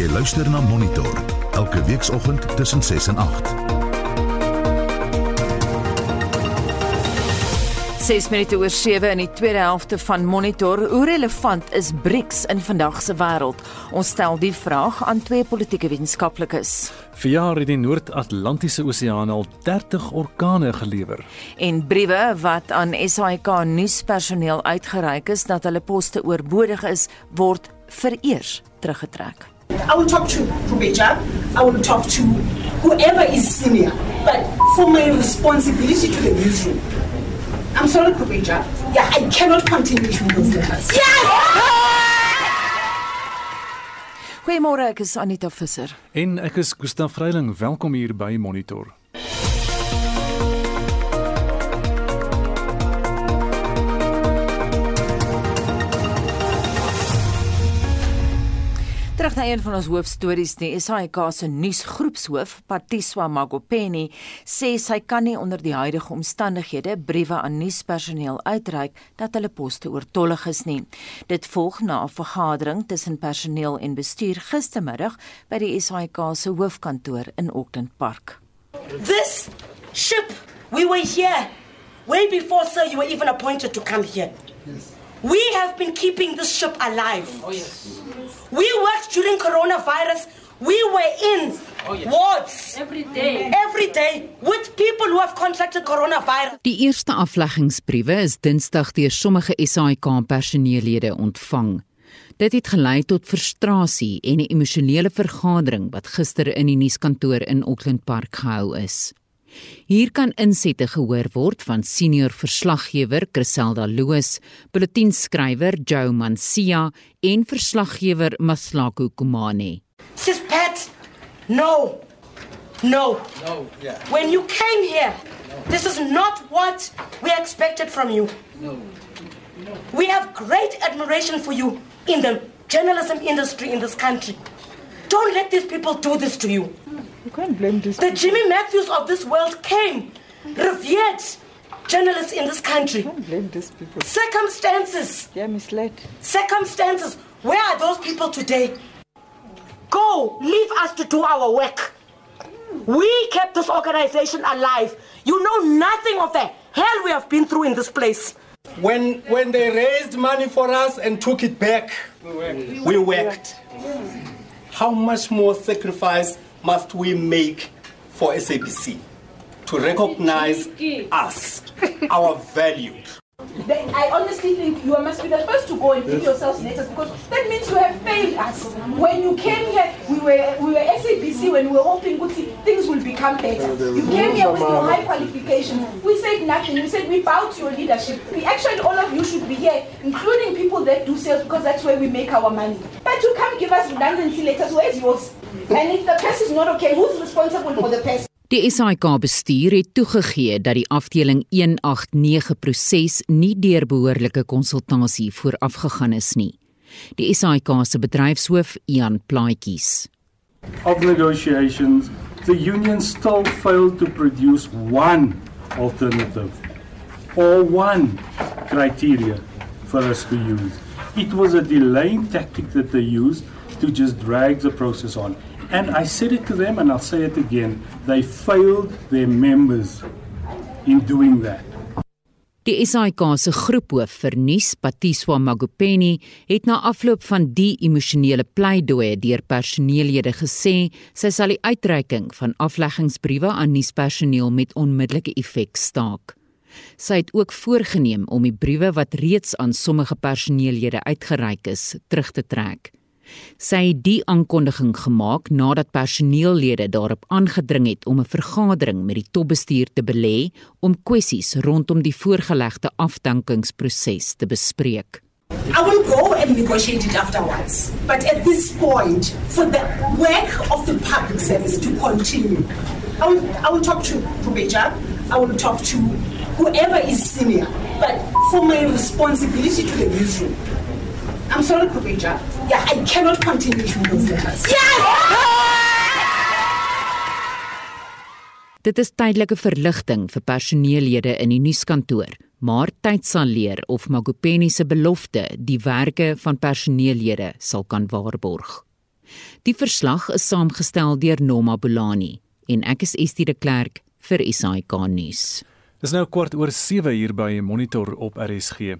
Jy luister na Monitor elke weekoggend tussen 6 en 8. 6 minute oor 7 in die tweede helfte van Monitor. Hoe relevant is BRICS in vandag se wêreld? Ons stel die vraag aan twee politieke wetenskaplikes. Vir jaar het die Noord-Atlantiese Oseaan al 30 orkane gelewer. En briewe wat aan SAIK nuuspersoneel uitgereik is dat hulle poste oorbodig is, word vereers teruggetrek. I will talk to Kubeja. I will talk to whoever is senior. But for my responsibility to the newsroom, I'm sorry, Kubeja. Yeah, I cannot continue issuing those letters. Goeiemôre, ek is Anita Visser. En ek is Gustaf Vreiling. Welkom hier by Monitor. Terug na een van ons hoofstories, die SAIK se nuusgroepshoof, Patiswa Magopeni, sê sy kan nie onder die huidige omstandighede briewe aan nuuspersoneel uitreik dat hulle poste oortollig is nie. Dit volg na 'n vergadering tussen personeel en bestuur gistermiddag by die SAIK se hoofkantoor in Auckland Park. This ship, we were here way before, sir, you were even appointed to come here. We have been keeping this ship alive. Oh, yes. We worked during coronavirus. We were in wards Every day. every day with people who have contracted coronavirus. Die eerste afleggingsbriewe is Dinsdag deur sommige SAIK personeellede ontvang. Dit het gelei tot frustrasie en 'n emosionele vergadering wat gister in die nuuskantoor in Auckland Park gehou is. Hier kan insette gehoor word van senior verslaggewer Griselda Loos, bulletinskrywer Joe Mansia en verslaggewer Maslako Kumane. Sis Pat, no, no. No, yeah. When you came here, this is not what we expected from you. No. We have great admiration for you in the journalism industry in this country. Don't let these people do this to you. You can't blame this. The Jimmy Matthews of this world came, revered journalists in this country. Don't blame these people. Circumstances, They are misled. circumstances. Where are those people today? Go, leave us to do our work. We kept this organization alive. You know nothing of the hell we have been through in this place. When when they raised money for us and took it back, we worked. How much more sacrifice must we make for SABC to recognize us, our value? They, I honestly think you must be the first to go and give yourselves letters because that means you have failed us. When you came here, we were we were SABC when we were hoping good things will become better. You came here with your high qualifications. We said nothing. We said we bow to your leadership. We actually all of you should be here, including people that do sales because that's where we make our money. But to come give us redundancy letters, where's yours? And if the press is not okay, who's responsible for the press? Die SAIK bestuur het toegegee dat die afdeling 189 proses nie deur behoorlike konsultasie voorafgegaan is nie. Die SAIK se bedryfshoof Ian Plaatjies. of negotiations, the union still failed to produce one alternative or one criteria for us to use. It was a delaying tactic that they used to just drag the process on. And I said it to them and I'll say it again they failed their members in doing that. Die SAIK se groephoof vir nuus, Patiswa Magopeni, het na afloop van die emosionele pleidooi deur personeellede gesê sy sal die uitreiking van afleggingsbriewe aan nuuspersoneel met onmiddellike effek staak. Sy het ook voorgenem om die briewe wat reeds aan sommige personeellede uitgereik is, terug te trek. Sy het die aankondiging gemaak nadat personeellede daarop aangedring het om 'n vergadering met die topbestuur te belê om kwessies rondom die voorgelegde afdankingsproses te bespreek. I will go and negotiate it afterwards. But at this point, for the work of the public service to continue, I will, I will talk to Kubeja. I will talk to whoever is senior. But for my responsibility to the newsroom, I'm sorry, Kubeja. Yeah, I cannot continue issuing those letters. Dit is tydelike verligting vir personeellede in die nuuskantoor, maar tyd sal leer of Magopeni se belofte die werke van personeellede sal kan waarborg. Die verslag is saamgestel deur Noma Bolani en ek is Estie de Klerk vir SAK nuus. Dis nou kwart oor 7 hier by Monitor op RSG.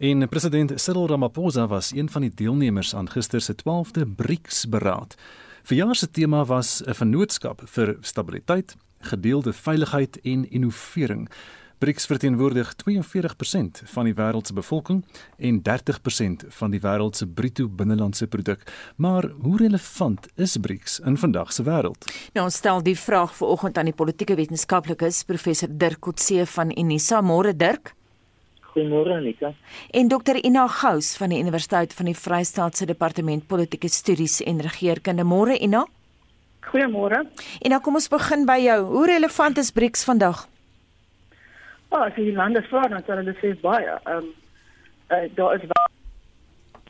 En president Cyril Ramaphosa was een van die deelnemers aan gister se 12de BRICS-beraad. Verjaar se tema was 'n vennootskap vir stabiliteit, gedeelde veiligheid en innovering. BRICS verteenwoordig 42% van die wêreld se bevolking en 30% van die wêreld se bruto binnelandse produk. Maar hoe relevant is BRICS in vandag se wêreld? Nou ons stel die vraag vanoggend aan die politieke wetenskaplikes professor Dirk Kotse van Unisa. Môre Dirk. Goeiemôre Anita. En Dr Ina Gous van die Universiteit van die Vrystaat se Departement Politieke Studies en Regeringskunde. Môre Ina. Goeiemôre. En dan kom ons begin by jou. Hoe relevant is BRICS vandag? Ah, as jy lande vra dan sal hulle sê baie. Ehm um, uh, daar is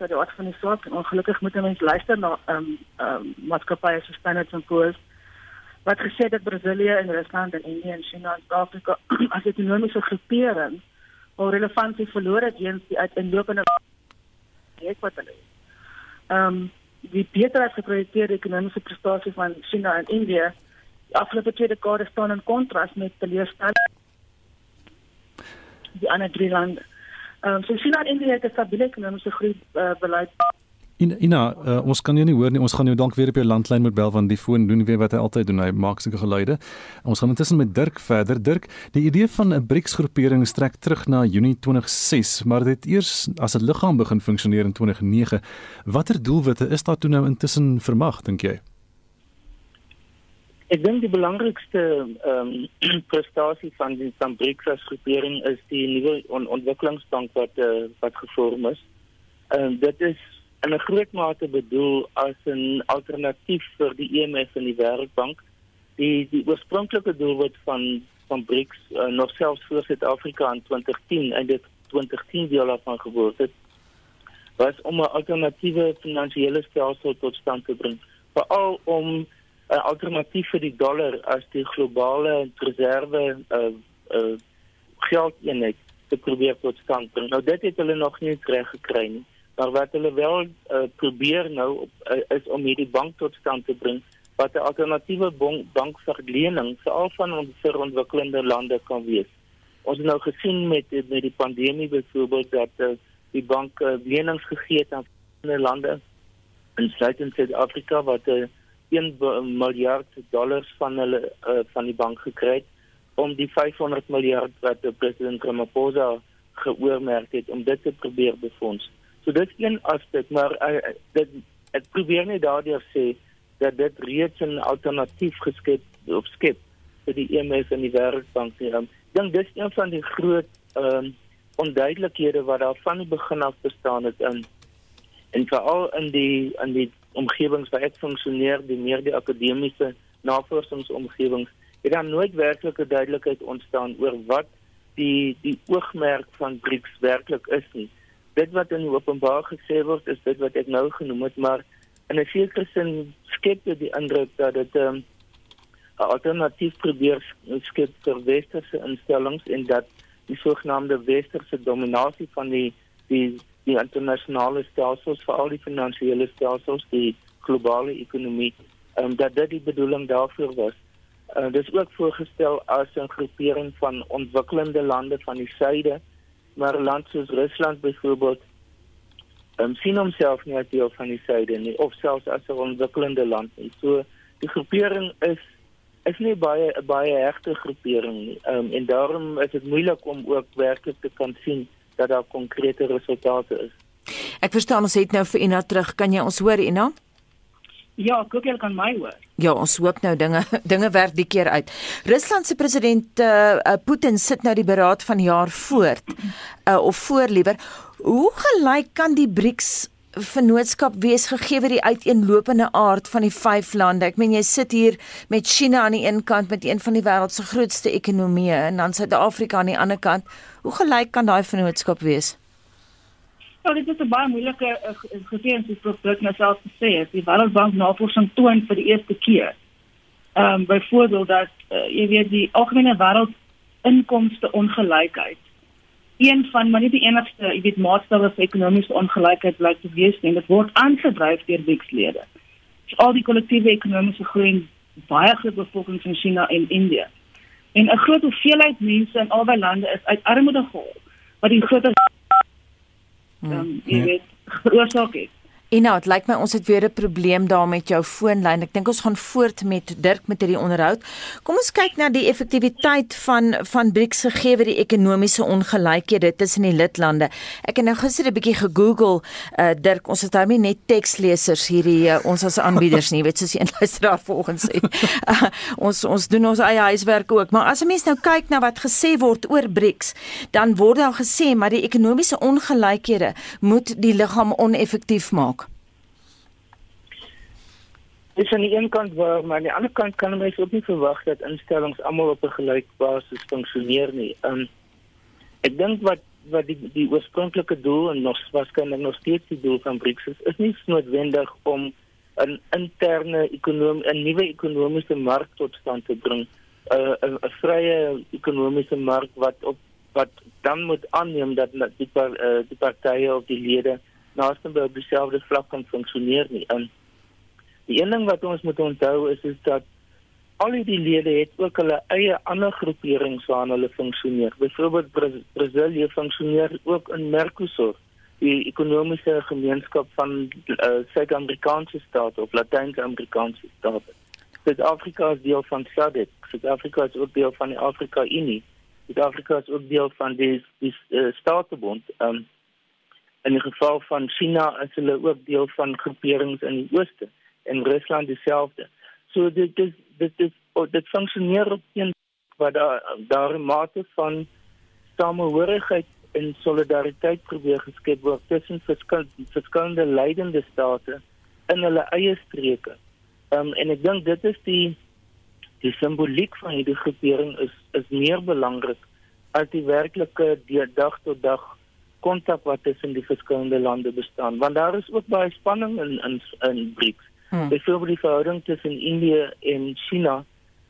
vir die aard van die saak en ongelukkig moet mense luister na ehm um, ehm um, maatskappye so Standard & Poor's wat gesê het dat Brasilië en Rusland en Indië en China en Suid-Afrika as ekonomiese groepering al relevantie verloor het weens die uiteenlopende projek wat hulle het. Ehm um, die beter as geprojekteerde ekonomiese prestasie van China en Indië die afgelope twee dekades staan in kontras met teleurstelling die ander drie lande. Ehm um, so China en Indië het 'n stabiele ekonomiese groei uh, beleid In Ina, uh, ons kan jou nie hoor nie. Ons gaan jou dalk weer op jou landlyn moet bel want die foon doen weer wat hy altyd doen. Hy maak sulke geluide. Ons gaan intussen met Dirk verder. Dirk, die idee van 'n BRICS-groepering strek terug na Junie 2006, maar dit eers as 'n liggaam begin funksioneer in 2009. Watter doelwitte is daar toe nou intussen vermag, dink jy? Ek dink die belangrikste ehm um, prestasie van die van BRICS-groepering is die nuwe on ontwikkelingsbank wat uh, wat gevorm is. Ehm um, dit is in 'n groot mate bedoel as 'n alternatief vir die IMF en die Wêreldbank. Die die oorspronklike doelwit van van BRICS uh, nog selfs voor Suid-Afrika in 2010 en dit 2010 deel daarvan geword het was om 'n alternatiewe finansiële stelsel tot stand te bring veral om 'n uh, alternatief vir die dollar as die globale reserve uh, uh, geldeenheid te probeer tot stand bring. Nou dit het hulle nog nie reg gekry nie. Maar wat hulle wel uh, probeer nou op, uh, is om hierdie bank tot stand te bring wat 'n alternatiewe bank vir lening vir al van ons ontwikkelende lande kan wees. Ons het nou gesien met met die pandemie byvoorbeeld dat uh, die bank uh, lenings gegee het aan ander lande insluitend Suid-Afrika wat uh, 1 miljard dollars van hulle uh, van die bank gekry het om die 500 miljard wat president Ramaphosa geoormerk het om dit te probeer befonds. So dit is een aspek, maar uh, dit ek probeer net daardeur sê dat dit reeds 'n alternatief geskep of skep vir die EMF en die Wêreldbank. Ek um, dink dis een van die groot ehm um, onduidelikhede wat daar van die begin af bestaan het in en veral in die in die omgewings waar ek funksioneer, die meer die akademiese navorsingsomgewings, het daar nooit werklike duidelikheid ontstaan oor wat die die oogmerk van BRICS werklik is nie dit wat in openbaar gesê word is dit wat ek nou genoem het maar in 'n sekere sin skep dit die indruk dat dit 'n um, alternatief probeer skep vir westerse instellings en dat die sogenaamde westerse dominasie van die die die internasionale stelsels vir al die finansiële stelsels die globale ekonomie um, dat dit die bedoeling daarvoor was. Uh, dit is ook voorgestel as 'n groepering van ontwikkelende lande van die suide maar land soos Rusland byvoorbeeld um, sien homself nie as deel van die suide nie of selfs as 'n ontwikkelende land nie. So die groepering is is nie baie 'n baie regte groepering nie. Um, en daarom is dit moeilik om ook werklik te kan sien dat daar konkrete resultate is. Ek verstaan ons het nou vir Ina terug. Kan jy ons hoor Ina? Ja, hoop jy kan my hoor. Ja, ons hoop nou dinge dinge werk die keer uit. Rusland se president uh, uh, Putin sit nou die beraad van jaar voort. Uh, of voor liewer, hoe gelyk kan die BRICS vennootskap wees gegee die uiteenlopende aard van die vyf lande. Ek meen jy sit hier met China aan die een kant met een van die wêreld se grootste ekonomieë en dan Suid-Afrika aan die ander kant. Hoe gelyk kan daai vennootskap wees? Ja, dit is 'n baie moeilike uh, gegeven soos Professor nou self gesê het. Die Wêreldbank navorsing toon vir die eerste keer. Ehm um, byvoorbeeld dat uh, jy weet die algemene wêreld inkomste ongelykheid een van maar nie die enigste, jy weet maatstawwe vir ekonomiese ongelykheid blyk te wees nie. Dit word aangedryf deur BRICS-lede. al die kollektiewe ekonomiese groei baie groot bevolkings in China en Indië. En 'n groot hoeveelheid mense in albei lande is uit armoede gehaal wat die groter ehm um, jy weet veroorsaak het. Nou, dit lyk my ons het weer 'n probleem daar met jou foonlyn. Ek dink ons gaan voort met Dirk met hierdie onderhoud. Kom ons kyk na die effektiwiteit van van BRICS gegee word die ekonomiese ongelykhede tussen die lidlande. Ek het nou gister 'n bietjie gegoogel, uh, Dirk, ons het daarmee net tekslesers hierdie uh, ons as aanbieders nie, weet soos die inluisteraar volgens sê. Uh, ons ons doen ons eie huiswerk ook, maar as 'n mens nou kyk na wat gesê word oor BRICS, dan word daar gesê maar die ekonomiese ongelykhede moet die liggaam oneffektief maak. Dis aan die een kant waar, maar aan die ander kant kan mens ook nie verwag dat instellings almal op 'n gelyke basis funksioneer nie. Um ek dink wat wat die die oorspronklike doel en nog waarskynlik nog steeds die doel van BRICS is, is nie noodwendig om 'n interne ekonomie 'n nuwe ekonomiese mark tot stand te bring. 'n 'n vrye ekonomiese mark wat op wat dan moet aanneem dat die par, uh, die partye of die lede naaste by dieselfde vlak kan funksioneer nie. Um, Die een ding wat ons moet onthou is is dat al die lede het ook hulle eie ander groeperings waarna hulle funksioneer. Byvoorbeeld Brasilië funksioneer ook in Mercosur, die ekonomiese gemeenskap van uh, Suid-Amerikaanse state of Latyn-Amerikaanse state. Suid-Afrika is deel van SADC. Suid-Afrika is ook deel van die Afrika Unie. Suid-Afrika is ook deel van die die uh, Statebond. Um, in die geval van China is hulle ook deel van groeperings in die ooste en Rusland dieselfde. So dit is dit is dit funksioneer op een waar daar daar 'n mate van samehorigheid en solidariteit probeer geskep word tussen verskillende verskillende leidende state in hulle eie streke. Ehm um, en ek dink dit is die die simboliek van hierdie groepering is is meer belangrik as die werklike dag tot dag kontak wat tussen die verskillende lande bestaan want daar is ook baie spanning in in in BRICS. Hmm. Byvoorbeeld die verhouding tussen Indië en China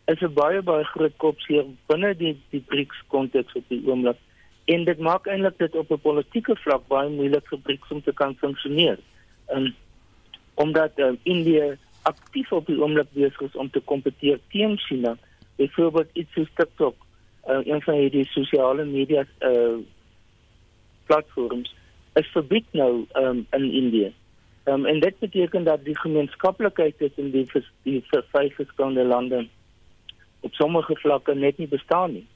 is 'n baie baie groot kopseer binne die die BRICS konteks op die oomblik. En dit maak eintlik dit op 'n politieke vlak baie moeilik vir BRICS om te kan funksioneer. En omdat uh, Indië aktief op die oomblik besig is om te kompeteer teen China, byvoorbeeld iets soos TikTok, uh, een van hierdie sosiale media uh, platforms is verbied nou um, in Indië. Um, en dit beteken dat die gemeenskaplikheid tussen die die vyf verskillende lande op sommige vlakke net nie bestaan nie.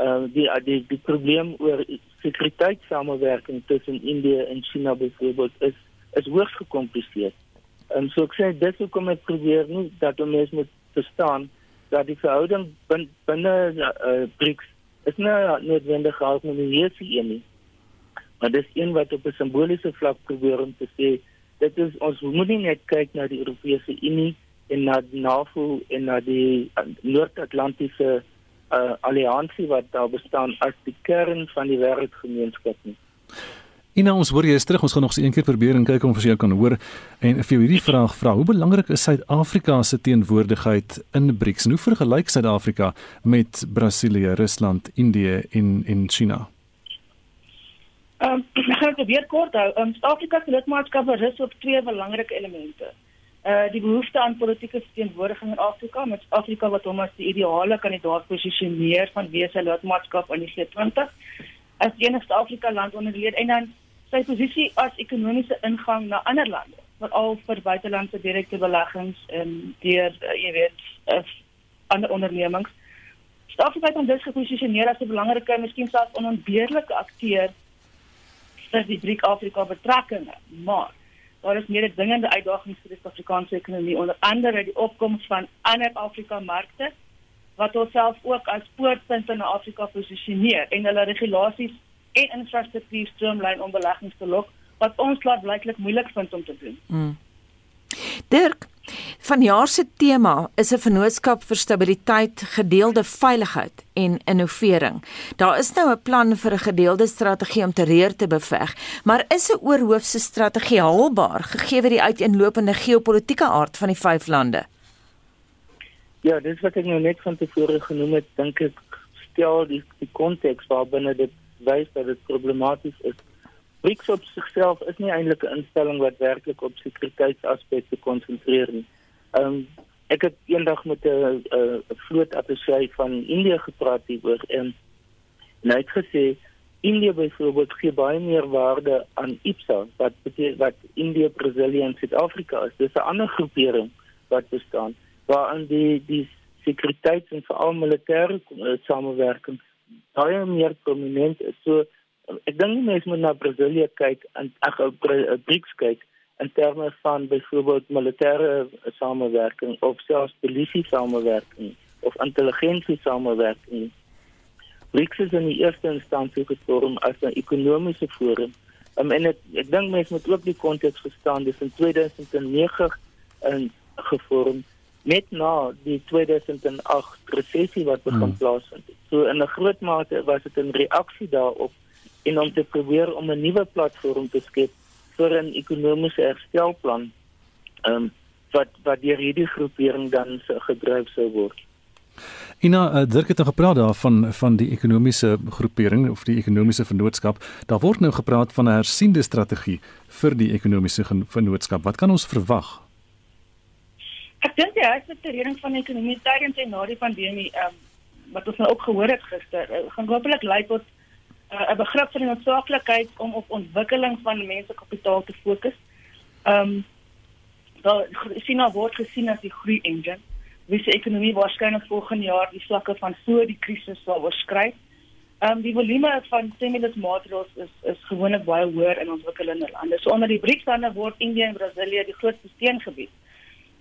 Uh die die die probleem oor sekuriteitssamewerking tussen Indië en China byvoorbeeld is is hoogs gekompliseer. En um, so ek sê dis hoekom ek probeer nie dat ons moet verstaan dat die verhouding bin, binne uh, BRICS is nie noodwendig geharmoniseer nie. Maar dis een wat op 'n simboliese vlak probeer om te sê dit is ons moet nie net kyk na die Europese Unie en na NAVO en na die uh, Noord-Atlantiese uh, alliansie wat daar bestaan as die kern van die wêreldgemeenskap nie. Ina ons hoor jy is terug ons gaan nog eens een keer probeer en kyk of ons jou kan hoor en vir jou hierdie vraag vra hoe belangrik is Suid-Afrika se teenwoordigheid in BRICS en hoe vergelyk Suid-Afrika met Brasilië, Rusland, Indië en en China? Ehm um, ek gaan dit weer kort hou. Ehm um, Suid-Afrika se lidmaatskap rus op twee belangrike elemente. Uh die behoefte aan politieke teenwoordiging in Afrika met Afrika wat hom as die ideale kandidaat posisioneer van wese lidmaatskap aan die G20 as enigste Afrika land onder die en dan sy posisie as ekonomiese ingang na ander lande veral vir buitelandse direkte beleggings en deur uh, jy weet uh, ander ondernemings. Suid-Afrika het hom dus geposisioneer as 'n belangrike, miskien selfs onontbeerlike akteur vir die BRIC Afrika betrekkinge, maar daar is meer dingende uitdagings vir die Suid-Afrikaanse ekonomie onder andere die opkoms van ander Afrika markte wat homself ook as poortpunt in Afrika posisioneer en hulle regulasies en infrastruktuur stroomlyn om beleggings te lok wat ons laat blyklik moeilik vind om te doen. Mm. Dirk, Vanjaar se tema is 'n vennootskap vir stabiliteit, gedeelde veiligheid en innovering. Daar is nou 'n plan vir 'n gedeelde strategie om terreur te beveg, maar is 'n oorhoofse strategie haalbaar gegee die uiteenlopende geopolitiese aard van die vyf lande? Ja, dis wat ek nou net van tevore genoem het, dink ek stel die konteks waarbinne dit wys dat dit problematies is BRICS op sigself is nie eintlik 'n instelling wat werklik op sekuriteitsaspekte konsentreer nie. Ehm um, ek het eendag met 'n 'n vloot appelsy van Indië gepraat hieroor en hy het gesê India byvoorbeeld gee baie meer waarde aan IPSA wat beteken wat India, Brasilië en Suid-Afrika is. Dis 'n ander groepering wat bestaan waarin die die sekuriteits- en veral militêre uh, samewerking baie meer prominent is. So ek dink mense moet na Brasilië kyk en ag op uh, BRICS kyk in terme van byvoorbeeld militêre samewerking of selfs polisie samewerking of intelligensie samewerking. BRICS is in die eerste instansie gevorm as 'n ekonomiese forum. Um, en ek ek dink mense moet ook die konteks verstaan dis in 2009 in gevorm net na die 2008 resessie wat begin hmm. plaasvind. So in 'n groot mate was dit 'n reaksie daarop en om te probeer om 'n nuwe platform te skep vir 'n ekonomiese herstelplan. Ehm um, wat wat deur hierdie groepering dan gedryf sou word. Ina uh, Dirk het nou gepraat daarvan van die ekonomiese groepering of die ekonomiese vennootskap. Daar word nou gepraat van 'n hersiende strategie vir die ekonomiese vennootskap. Wat kan ons verwag? Ek dink die herstrukturering van die ekonomie tydens en na die pandemie, ehm um, wat ons nou ook gehoor het gister, uh, gaan hopelik lei tot 'n uh, begrip van die noodsaaklikheid om op ontwikkeling van mensekapitaal te fokus. Ehm um, daar China word gesien as die groei engine. Wie se ekonomie waarskynlik volgende jaar die vlakke van voor die krisis sal oorskry. Ehm um, die volume van stimulus is is gewoonlik baie hoër in ontwikkelende lande. So onder die BRICS-lande word India en Brasilië die grootste steengebied.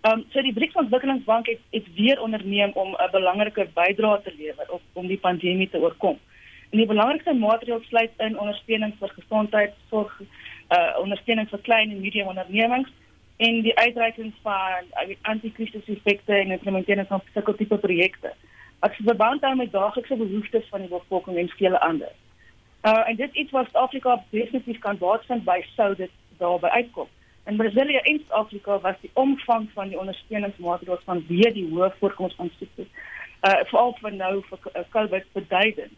Ehm um, so die BRICS Ontwikkelingsbank het het weer onderneem om 'n belangriker bydrae te lewer op om die pandemie te oorkom. En die belangrikste maatreëls sluit in ondersteuning vir gesondheid, sorg, uh ondersteuning vir klein en medium ondernemings en die uitreiking van uh, anti-krisis effekte en implementering van sulke tipe projekte. Wat verband hou met daaglikse behoeftes van die bevolking en vele ander. Uh en dit iets wat Suid-Afrika definitief kan baatvind by sou dit daarby uitkom. In Brasilië en Suid-Afrika was die omvang van die ondersteuningsmaatreëls van weer die hoë voorkoms van siektes uh veral vir nou vir uh, COVID beduidend.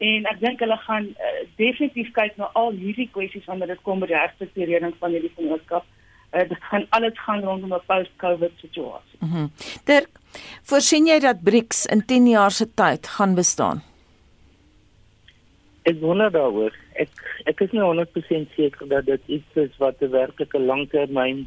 En ek dink hulle gaan uh, definitief kyk na al hierdie kwessies wanneer dit kom by die herstrukturering van hierdie vennootskap. Uh, dit gaan alles gaan rondom 'n post-COVID situasie. Mhm. Mm Dirk, voorsien jy dat BRICS in 10 jaar se tyd gaan bestaan? Ek wonder daaroor. Ek ek is nie 100% seker dat dit iets is wat 'n werklike langtermyn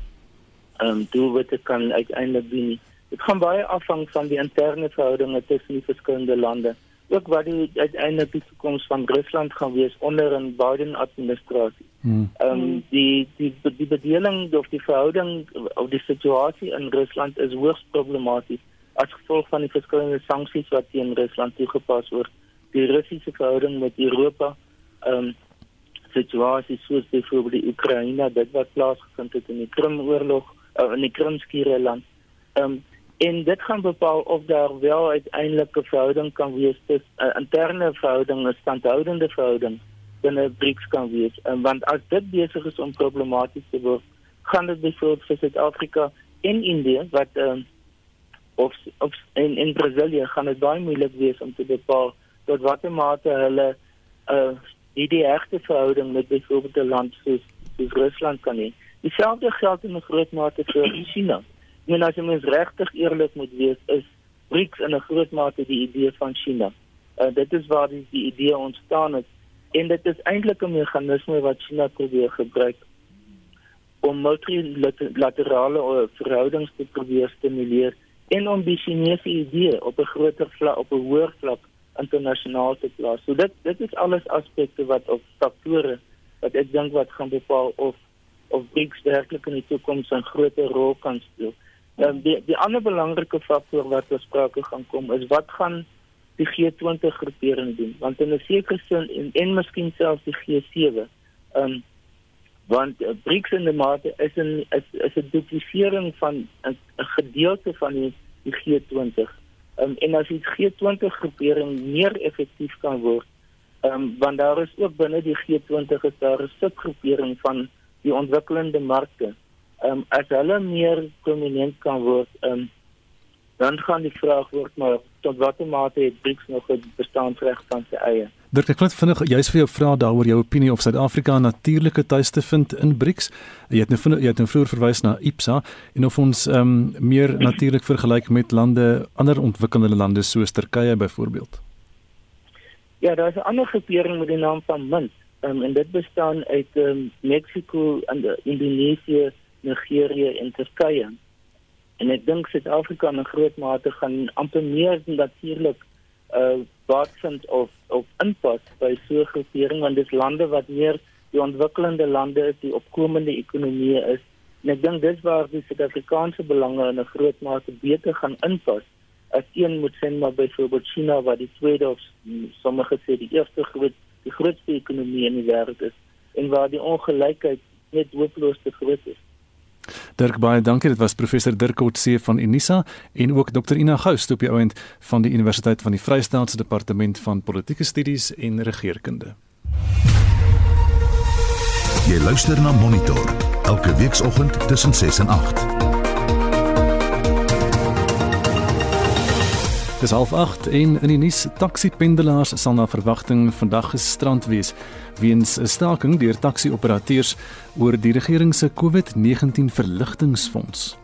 ehm um, doelwitte kan uiteindelik dien. Dit gaan baie afhang van die interne verhoudinge tussen die verskillende lande. Ook wat die uiteindelik die toekoms van Rusland gaan wees onder 'n Biden administrasie. Hmm. Ehm um, die die die bedeling of die verhouding of die situasie in Rusland is hoogs problematies as gevolg van die verskillende sanksies wat teen Rusland toegepas word die Russiese verhouding met Europa, ehm um, situasies soos byvoorbeeld die Oekraïne, dit wat plaasgevind het in die Krimoorlog, uh, in die Krimskiereiland. Ehm um, en dit gaan bepaal of daar wel uiteindelik 'n verhouding kan wees tussen 'n uh, interne verhouding, 'n standhoudende verhouding binne BRICS kan wees. En want as dit besig is om problematies te word, gaan dit byvoorbeeld vir Suid-Afrika en Indië wat ehm um, of of in in Brasilië gaan dit baie moeilik wees om te bepaal tot watter mate hulle uh hierdie regte verhouding met byvoorbeeld 'n land soos soos Rusland kan hê. Dieselfde geld in 'n groot mate vir China. En as jy mens regtig eerlik moet wees, is BRICS in 'n groot mate die idee van China. Uh dit is waar die, die idee ontstaan het en dit is eintlik 'n meganisme wat China probeer gebruik om multilaterale uh, verhoudings te probeer stimuleer en om die Chinese idee op 'n groter vlak op 'n hoër vlak internasionaal te plaas. So dit dit is alles aspekte wat of faktore wat ek dink wat gaan bepaal of of BRICS werklik in die toekoms 'n groter rol kan speel. Ehm die die ander belangrike faktor wat besprake gaan kom is wat gaan die G20 groepering doen? Want in 'n sekere sin en en miskien selfs die G7. Ehm um, want uh, BRICS in die mate is 'n is, is 'n duplisering van 'n gedeelte van die, die G20 um, en as die G20 groepering meer effektief kan word, um, want daar is ook binne die G20 is daar 'n subgroepering van die ontwikkelende markte. Um, as hulle meer prominent kan word, um, dan gaan die vraag word maar tot watter mate het BRICS nog 'n bestaansreg van sy eie. Dirk, ek wil vinnig juist vir jou vra daaroor jou opinie of Suid-Afrika 'n natuurlike tuiste vind in BRICS. Jy het nou jy het nou vroeër verwys na IPSA en of ons ehm um, meer natuurlik vergelyk met lande, ander ontwikkelde lande soos Turkye byvoorbeeld. Ja, daar is 'n ander groepering met die naam van MINT. Um, en dit bestaan uit um, Mexico en Indonesië, Nigerië en Turkye. En ek dink Suid-Afrika in 'n groot mate gaan amper meer natuurlik uh wat vind of of inpas by so 'n groepering want dit is lande wat meer die ontwikkelende lande is, die opkomende ekonomieë is. En ek dink dis waar die Suid-Afrikaanse belange in 'n groot mate beter gaan inpas as een moet sê maar byvoorbeeld China wat die tweede of sommige sê die eerste groot die grootste ekonomie in die wêreld is en waar die ongelykheid net hopeloos te groot is. Dirk baie dankie. Dit was professor Dirk Kotse van Unisa en ook Dr Ina Gous op die ouend van die Universiteit van die Vrystaatse Departement van Politieke Studies en Regeringskunde. Jy luister na Monitor elke weekoggend tussen 6 en 8. Dis half 8 en in die nuus taxi-pendelaars sal na verwagting vandag gestrand wees weens 'n staking deur taxi-operateurs oor die regering se COVID-19 verligtingfonds.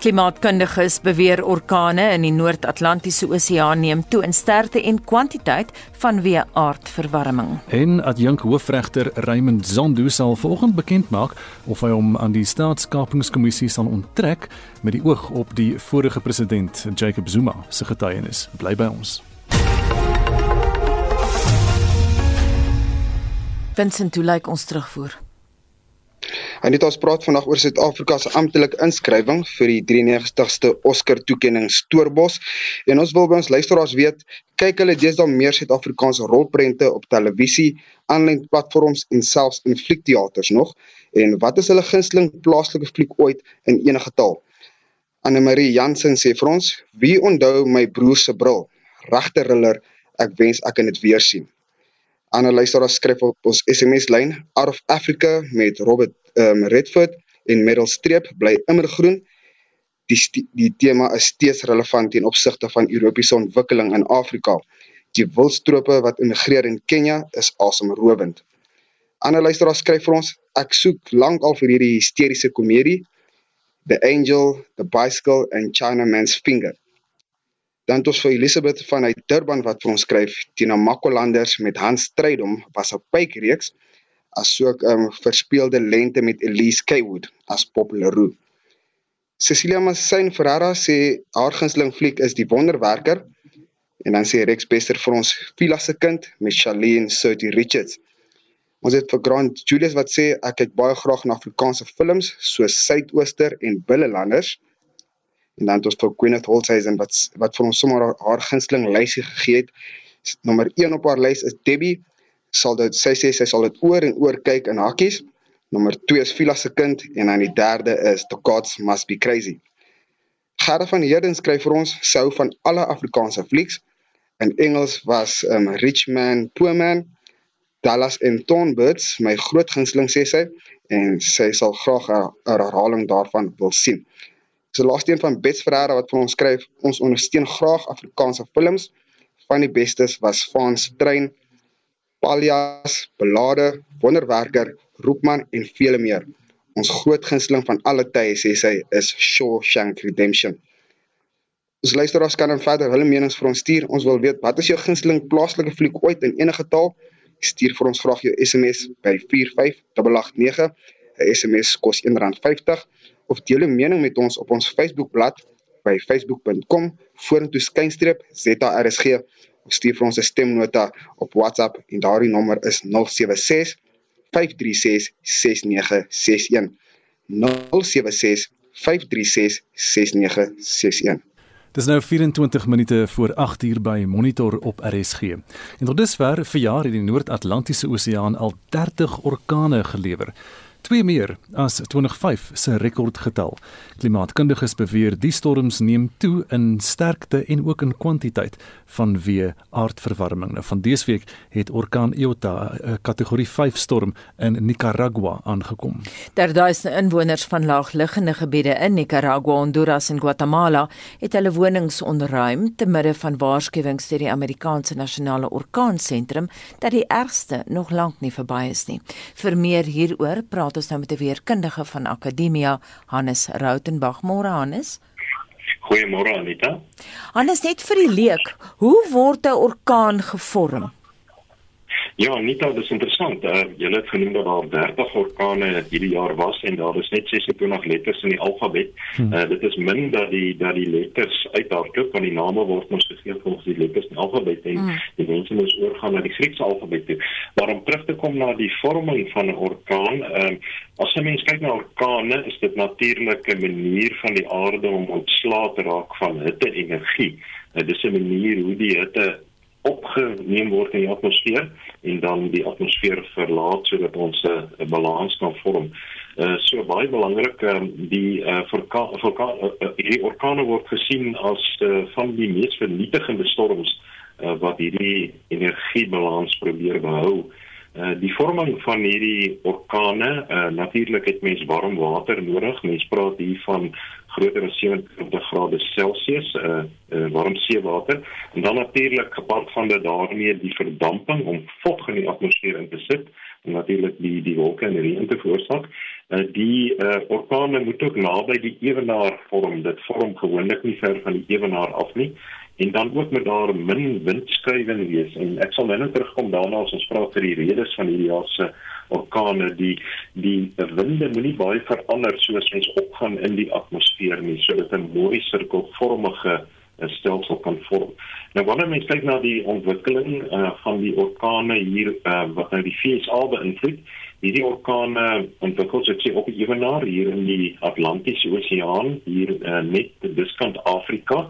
Klimaatkundiges beweer orkane in die Noord-Atlantiese Oseaan neem toe in sterkte en kwantiteit vanweë aardverwarming. En adjunk hoofregter Raymond Zondo sal vanoggend bekend maak of hy hom aan die staatskapingskommissie sal onttrek met die oog op die vorige president Jacob Zuma se getuienis. Bly by ons. Vincent, hoe lyk ons terugvoer? Anita ons praat vandag oor Suid-Afrika se amptelike inskrywing vir die 93ste Oscar toekenning Stoorbos en ons wil by ons luisteraars weet, kyk hulle deesdae meer Suid-Afrikaanse rolprente op televisie, aanlyn platforms en selfs in fliekteaters nog en wat is hulle gunsteling plaaslike fliek ooit in enige taal? Anne Marie Jansen sê vir ons, wie onthou my broer se bril? Regter riller, ek wens ek kan dit weer sien. Ander luisteraars skryf op ons SMS lyn Out of Africa met Robert um, Redford en Meryl Streep bly immergroen. Die die tema is steeds relevant ten opsigte van Europese ontwikkeling in Afrika. Die wildstrope wat immigreer in Kenja is asemrowend. Ander luisteraars skryf vir ons ek soek lank al vir hierdie hysteriese komedie The Angel, The Bicycle and China Man's Finger. Dan tot vir Elisabeth van uit Durban wat vir ons skryf, Tina Makolanders met Hans Strydom was op Pykereeks asook 'n um, verspeelde lente met Elise Kaywood as Popularu. Cecilia Massain Ferrara sê haar gunsteling fliek is Die Wonderwerker en dan sê Rex Bester vir ons Vila se kind met Charlene Sophie Richards. Ons het vir Grant Julius wat sê ek kyk baie graag na Afrikaanse films soos Suidooster en Billelanders en dan het ons vir Gwyneth Holthuizen wat wat vir ons sommer haar gunsteling lysie gegee het. Nommer 1 op haar lys is Debbie. Sal dit sy sê sy sal dit oor en oor kyk in hakkies. Nommer 2 is Vila se kind en dan die derde is The Gods Must Be Crazy. Gerda van Heerden skryf vir ons sou van alle Afrikaanse flieks in Engels was um, Rich Man Poor Man Dallas en Thornbirds my groot gunsteling sê sy en sy sal graag 'n herhaling daarvan wil sien. So laaste een van Bets Ferreira wat vir ons skryf, ons ondersteun graag Afrikaanse films. Van die bestes was Fans Trein, Paljas, Belade, Wonderwerker, Roepman en vele meer. Ons groot gunsteling van alle tye sê sy is Shawshank Redemption. Ons luisteraars kan dan verder hulle menings vir ons stuur. Ons wil weet wat is jou gunsteling plaaslike fliek ooit in enige taal? Stuur vir ons graag jou SMS by 45889. 'n SMS kos R1.50 of deel 'n mening met ons op ons Facebookblad by facebook.com vorentoe skynstreep ZARSG of stuur vir ons 'n stemnota op WhatsApp en daardie nommer is 076 536 6961 076 536 6961 Dis nou 24 minute voor 8 uur by Monitor op RSG. En tot dusver vir jaar het die Noord-Atlantiese Oseaan al 30 orkane gelewer. Twee meer as 2005 se rekordgetal. Klimaatkundiges beweer die storms neem toe in sterkte en ook in kwantiteit vanweë aardverwarming. Nou van dese week het orkaan Iota 'n kategorie 5 storm in Nicaragua aangekom. Daar duisende inwoners van laagliggende gebiede in Nicaragua, Honduras en Guatemala het hulle wonings onderruim te midde van waarskuwings deur die Amerikaanse Nasionale Orkaansentrum dat die ergste nog lank nie verby is nie. Vir meer hieroor praat ons nou met 'n weerkundige van Akademia, Hannes Rautenbach. Môre Hannes. Goeiemôre Anita. Hannes net vir die leek, hoe word 'n orkaan gevorm? Ja, Anita, dit is interessant. Uh, jy het genoem dat daar 30 orkane hierdie jaar was en daar is net 26 letters in die alfabet. Uh, dit is min dat die dat die letters uithardloop van die name word ons gegee volgens die letters in die alfabet en hmm. die mense moet oorgaan na die Griekse alfabet toe. Maar om terug te kom na die vorming van 'n orkaan, uh, as jy mens kyk na orkane, is dit natuurlik 'n manier van die aarde om ontslae te raak van hitte-energie. Uh, dit is 'n manier hoe die hitte opgeneem word in die atmosfeer en dan die atmosfeer verlaat sodat ons 'n balans kan vorm. Uh so baie belangrik um, die uh hierdie orkane word gesien as uh, van die mees vernietigende storms uh, wat hierdie energiebalans probeer behou. Uh die vorming van hierdie orkane, uh natuurlik het mens warm water nodig. Mens praat hier van groter as 70 grade Celsius uh, uh warm seewater en dan natuurlik gepaard van dit daarmee die verdamping om vog in die atmosfeer in te sit en natuurlik die die wolke en reën te veroorsaak. Uh die uh orkane moet ook naby die ewenaar vorm. Dit vorm gewoonlik nie ver van die ewenaar af nie en dan ook met daar min windskuiwing wees en ek sal nou terugkom daarna as ons praat vir die redes van hierdie jaar se orkane die die winde moenie baie verander soos mens opgaan in die atmosfeer nie sodat 'n mooi sirkelvormige eh, stelsel kan vorm. Nou wanneer mens kyk na die ontwikkeling uh, van die orkane hier uh, wat nou die VSA beïnvloed, hierdie orkane ontwikkel sig op die ewenaar hier in die Atlantiese Oseaan hier uh, net diskant Afrika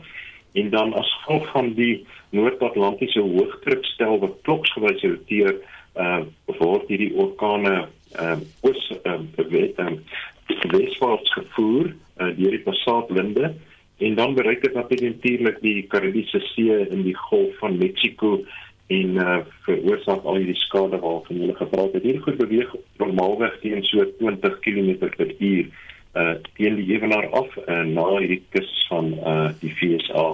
en dan as gevolg van die Noord-Atlantiese hoëdrukstel wat kloksgewys roteer uh word hierdie orkane uh oos uh weet um weswaarts gevoer uh deur die passaatwinde en dan bereik dit natuurlik die Karibiese See in die Golf van Mexiko en uh veroorsaak al hierdie skade waarvan hulle gepraat het. Hierdie goed beweeg normaalweg teen so 20 km/h uh teen die ewenaar af uh, na hierdie kus van uh die VSA.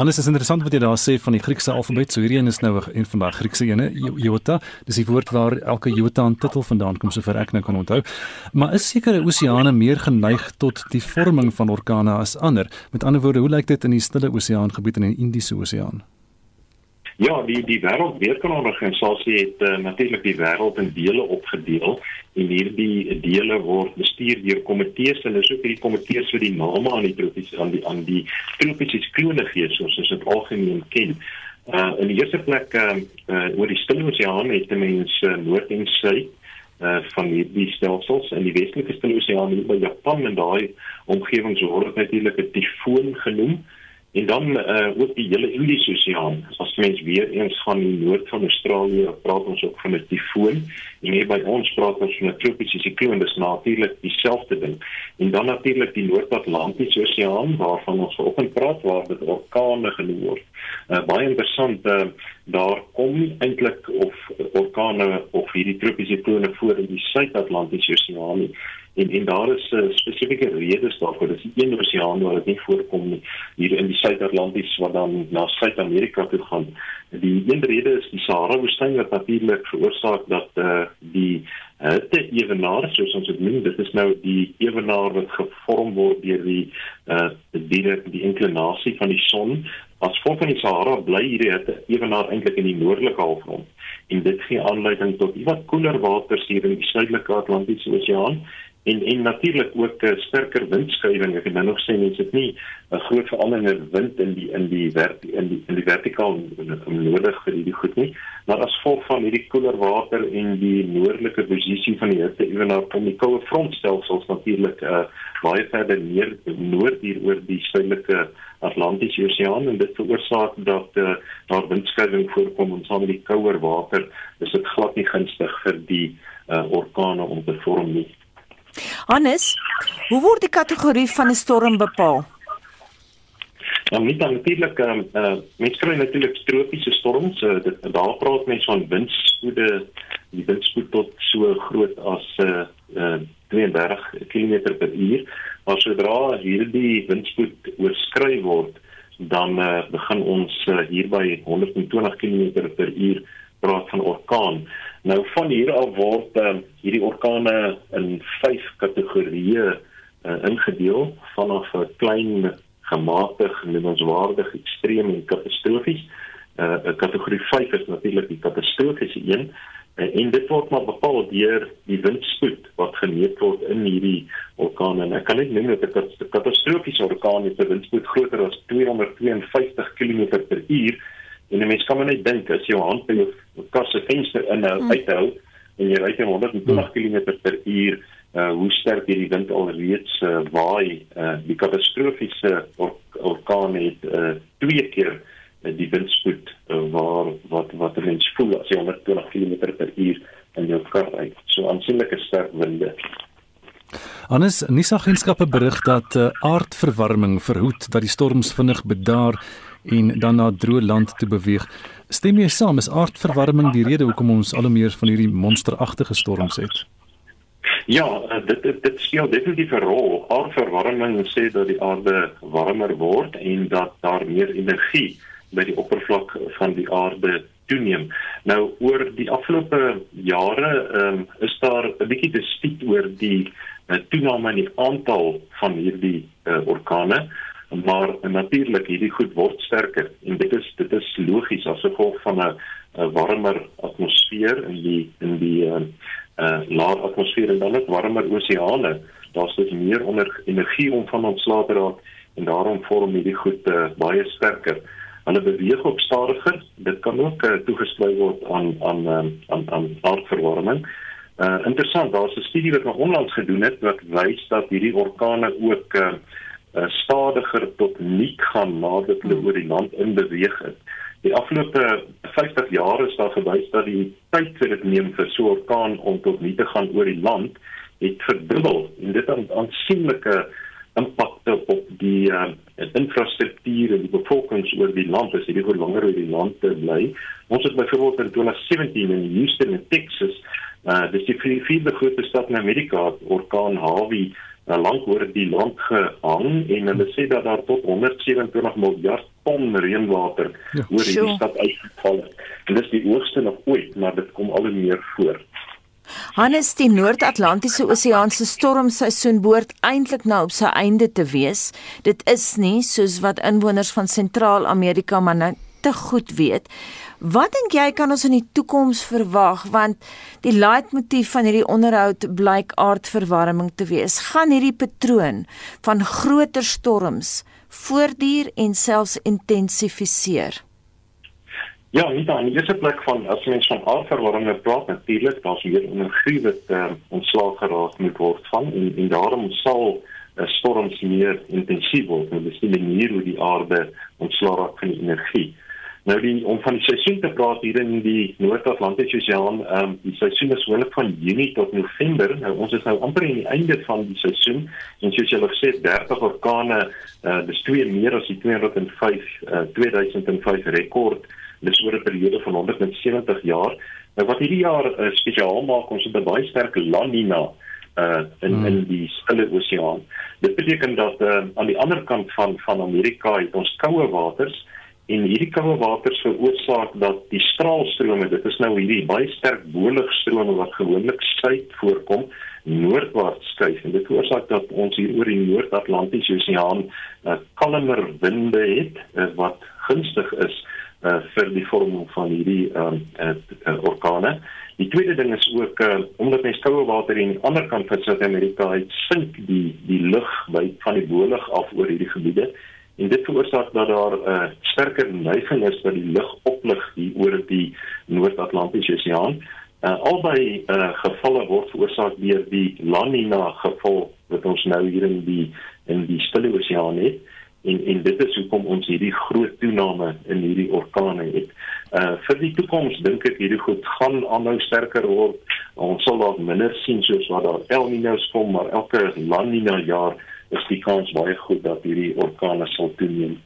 Anders is interessant wat jy daar sê van die Griekse alfabet. So hierdie een is nou een van daai Griekse ene, iota. Dis die woord waar elke iota 'n titel vandaan kom sover ek nou kan onthou. Maar is sekere oseane meer geneig tot die vorming van orkane as ander? Met ander woorde, hoe lyk dit in die Stille Oseaan gebied en in die Indiese Oseaan? Ja, die die wêreldweerkanalorganisasie het uh, natuurlik die wêreld in dele opgedeel en hierdie dele word bestuur deur komitees en dis ook hierdie komitees vir die name aan die tropiese aan die aan die tropiese klone gee soos ons dit algemeen ken. Uh in die eerste plek uh, uh oor die Stille Oseaan het mense uh, noord en suid uh van die die stelsels in die westelike Stille Oseaan by Japan en daai omgewing word natuurlik 'n tifoon genoem. En dan uh ook die hele Indiese Oseaan. As mens weer eens van die noord van Australië praat ons ook van 'n tifoon en hier by ons praat ons van 'n tropiese sikloon. Dis natuurlik dieselfde ding. En dan natuurlik die Noord-Atlantiese Oseaan waarvan ons vanoggend praat waar dit orkane genoem word. Uh baie interessant uh daar kom nie eintlik of orkane of hierdie tropiese siklone voor in die Suid-Atlantiese Oseaan nie en en daar is uh, spesifieke redes daarvoor. Dis die een oseaan waar dit nie voorkom nie hier in die Suid-Atlanties wat dan na Suid-Amerika toe gaan. Die een rede is die Sahara-woestyn wat natuurlik veroorsaak dat uh, die hitte ewenaar soos ons dit noem, dit is nou die ewenaar wat gevorm word deur die uh, die die inklinasie van die son. As gevolg van die Sahara bly hierdie hitte ewenaar eintlik in die noordelike halfrond en dit gee aanleiding tot ietwat koeler waters hier in die suidelike Atlantiese Oseaan en en natuurlik ook 'n uh, sterker windskuiwing. Ek het nou nog sê mens het nie 'n groot verandering in wind in die in die werk in die in die vertikaal nodig vir hierdie goed nie. Maar as gevolg van hierdie koeler water en die noordelike posisie van die hitte ewenaar kom die koue frontstelsels natuurlik uh, baie verder neer noord hier oor die suidelike Atlantiese Oseaan en dit veroorsaak dat uh, daar windskuiwing voorkom en saam met die kouer water is dit glad nie gunstig vir die uh, orkane om te vorm nie. Hannes, hoe word die kategorie van 'n storm bepaal? Nou nie dan natuurlik ehm uh, mens kry natuurlik tropiese storms. Uh, dit daar praat mense van windspoede, die windspoed tot so groot as uh, uh 32 km/h. Maar sodra hierdie windspoed oorskry word, dan uh, begin ons uh, hier by 120 km/h praat van orkaan. Nou van hier af word uh, hierdie orkane in vyf kategorieë uh, ingedeel vanaf 'n klein gematig, noemenswaardig, ekstreem en katastrofies. Uh, 'n Kategorie 5 is natuurlik die katastrofiese een uh, en dit word maar bepaal deur die windspoed wat gemeet word in hierdie orkane. En ek kan net noem dat 'n katastrofiese orkaan het 'n windspoed groter as 252 km/h En 'n mens kan maar net dink as jy jou hand by jou kar se venster in nou hmm. uithou en jy ry teen 120 km/h, uh, hoe sterk hierdie wind alreeds uh, waai, uh, die katastrofiese or orkaan het uh, twee keer uh, die windspoed uh, waar wat wat mens voel as jy 120 km/h in jou kar ry. So aansienlike sterk winde. Anders nuusagentskappe berig dat uh, aardverwarming verhoed dat die storms vinnig bedaar en dan na droë land toe beweeg. Stem jy saam is aardverwarming die rede hoekom ons al hoe meer van hierdie monsteragtige storms het? Ja, eh, dit dit, dit speel definitief 'n rol. Aardverwarming sê dat die aarde warmer word en dat daar meer energie by die oppervlak van die aarde toeneem. Nou oor die afgelope jare um, is daar 'n bietjie dispute oor die uh, toename in die aantal van hierdie uh, orkane maar natuurlik hierdie goed word sterker. En dit is dit is logies as gevolg van 'n warmer atmosfeer in die in die uh, uh laer atmosfeer en dan ook warmer oseane. Daar's dus meer onder energie om van ontslae te raak en daarom vorm hierdie goed uh, baie sterker. Hulle beweeg op stadiger. Dit kan ook uh, toegeskryf word aan aan um, aan aan aardverwarming. Uh interessant daar's 'n studie wat onlangs gedoen het wat wys dat hierdie orkane ook uh, uh, stadiger tot nik gaan nadat hulle hmm. oor die land in beweeg het. Die afgelope 50 jaar is daar gewys dat die tyd vir dit neem vir so 'n orkaan om tot nik te gaan oor die land het verdubbel en dit het aansienlike impakte op die uh, infrastruktuur en die bevolkings oor die land as hierdie langer oor die land bly. Ons het byvoorbeeld in 2017 in Houston in Texas, uh, dis die vierde grootste stad in Amerika, orkaan Harvey uh, lank oor die land gehang en hulle sê dat daar tot 127 miljard ton reënwater ja. oor hierdie stad uitgeval het. En dis die hoogste nog ooit, maar dit kom al hoe meer voor. Hannes, die Noord-Atlantiese Oseaan se stormseisoen behoort eintlik nou op sy einde te wees. Dit is nie soos wat inwoners van Sentraal-Amerika maar te goed weet. Wat dink jy kan ons in die toekoms verwag want die leitmotief van hierdie onderhoud blyk aardverwarming te wees. Gaan hierdie patroon van groter storms voortduur en selfs intensifiseer? Ja, nie dan nie. Dis 'n plek van as mens van aardverwarming praat, natuurlik daar's hier 'n energie wat uh, ontslaag geraak moet word van en, en daarom sal uh, storms meer intensief word. Dit is die manier hoe die aarde ontslaag raak van die energie. Nou die om van die seisoen te praat hier in die Noord-Atlantiese Oseaan, ehm um, die seisoen is gewoonlik van Junie tot November. Nou ons is nou amper aan die einde van die seisoen en soos julle gesê 30 orkane, uh, dis twee meer as die 205 uh, 2005 rekord. Dis oor 'n periode van 170 jaar. Nou wat hierdie jaar uh, spesiaal maak, ons het 'n baie sterk La Nina uh in hmm. in die Stille Oseaan. Dit beteken dat uh, aan die ander kant van van Amerika het ons koue waters en hierdie koue water veroorsaak dat die straalstrome dit is nou hierdie baie sterk boligstrome wat gewoonlik suid voorkom noordwaarts skuif en dit veroorsaak dat ons hier oor die Noord-Atlantiese Oseaan uh, kalmer winde het uh, wat gunstig is uh, vir die vorming van hierdie um, uh, uh, orkane. Die tweede ding is ook uh, omdat mens koue water in die ander kant van Suid-Amerika het sink die die lug by van die bolig af oor hierdie gebiede en dit veroorsaak dat daar 'n uh, sterker neiging is dat die lug oplig hier oor die Noord-Atlantiese Oseaan. Uh, albei uh, gevalle word veroorsaak deur die La Nina geval wat ons nou hier in die in die Stille Oseaan het en en dit is hoekom ons hierdie groot toename in hierdie orkane het. Uh vir die toekoms dink ek hierdie goed gaan aanhou sterker word. Ons sal dalk minder sien soos wat daar El Niño's kom, maar elke La Niña jaar is die kans baie goed dat hierdie orkane sal toeneem.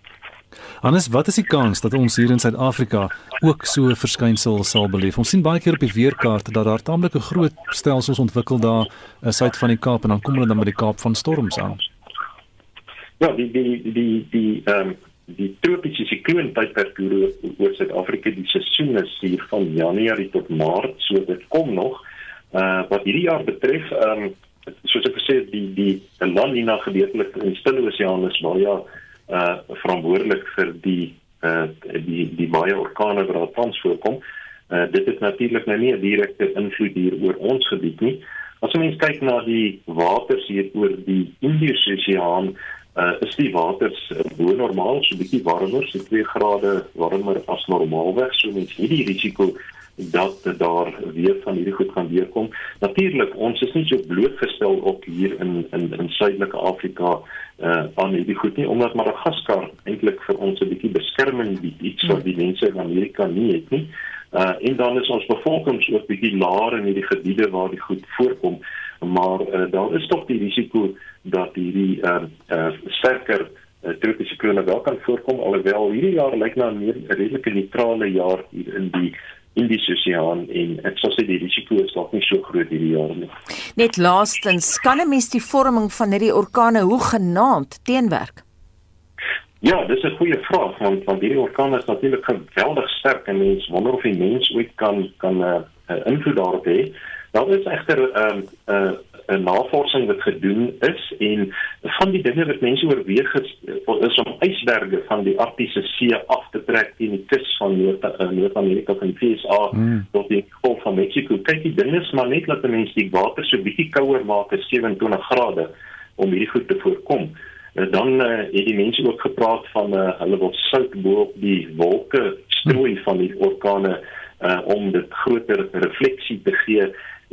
Anders, wat is die kans dat ons hier in Suid-Afrika ook so 'n verskynsel sal beleef? Ons sien baie keer op die weerkaart dat daar taamlike groot stelsels ontwikkel daar in suid van die Kaap en dan kom hulle dan by die Kaap van storms aan. Ja, die die die die ehm um, die tropiese sikloon tydperk oor oor Suid-Afrika die seisoen is hier van Januarie tot Maart, so dit kom nog. Uh wat hierdie jaar betref, ehm um, soos ek gesê het, die die La Nina gedeeltelik in die Stille Oseaan is maar ja uh verantwoordelik vir die uh die die baie orkane wat daar tans voorkom. Uh dit is natuurlik nou nie 'n direkte invloed hier oor ons gebied nie. As jy mens kyk na die waters hier oor die Indiese Oseaan, uh is die waters uh, bo normaal, so 'n bietjie warmer, so 2 grade warmer as normaalweg, so mens hierdie risiko dat daar weer van hierdie goed gaan weerkom. Natuurlik, ons is nie so blootgestel op hier in in in Suidelike Afrika uh aan hierdie goed nie omdat Madagaskar eintlik vir ons 'n bietjie beskerming bied, iets wat die mense in Amerika nie het nie. Uh en dan is ons bevolking ook bietjie laer in hierdie gebiede waar die goed voorkom, maar uh, daar is tog die risiko dat hierdie uh uh sterker tropiese siklone wel kan voorkom alhoewel hierdie jaar lyk na 'n meer redelike neutrale jaar hier in die Indiese Oseaan en ek sou sê die risiko is dalk nie so groot hierdie jaar nie. Net laastens, kan 'n mens die vorming van hierdie orkane hoe genaamd teenwerk? Ja, dis 'n goeie vraag want want hierdie orkane is natuurlik geweldig sterk en mens wonder of die mens ooit kan kan 'n uh, uh, invloed daarop hê. Daar is egter 'n um, 'n uh, 'n navorsing wat gedoen is en van die dinge wat mense oorweeg is, is om ysberge van die Arktiese See af te trek teen die kus van eh, Noord-Amerika van die VSA mm. tot die Golf van Mexico. Kyk, die ding is maar net dat mense die water so bietjie kouer maak as 27 grade om hierdie goed te voorkom. En dan uh, het die mense ook gepraat van uh, hulle wil sout bo op die wolke strooi van die orkane uh, om dit groter refleksie te gee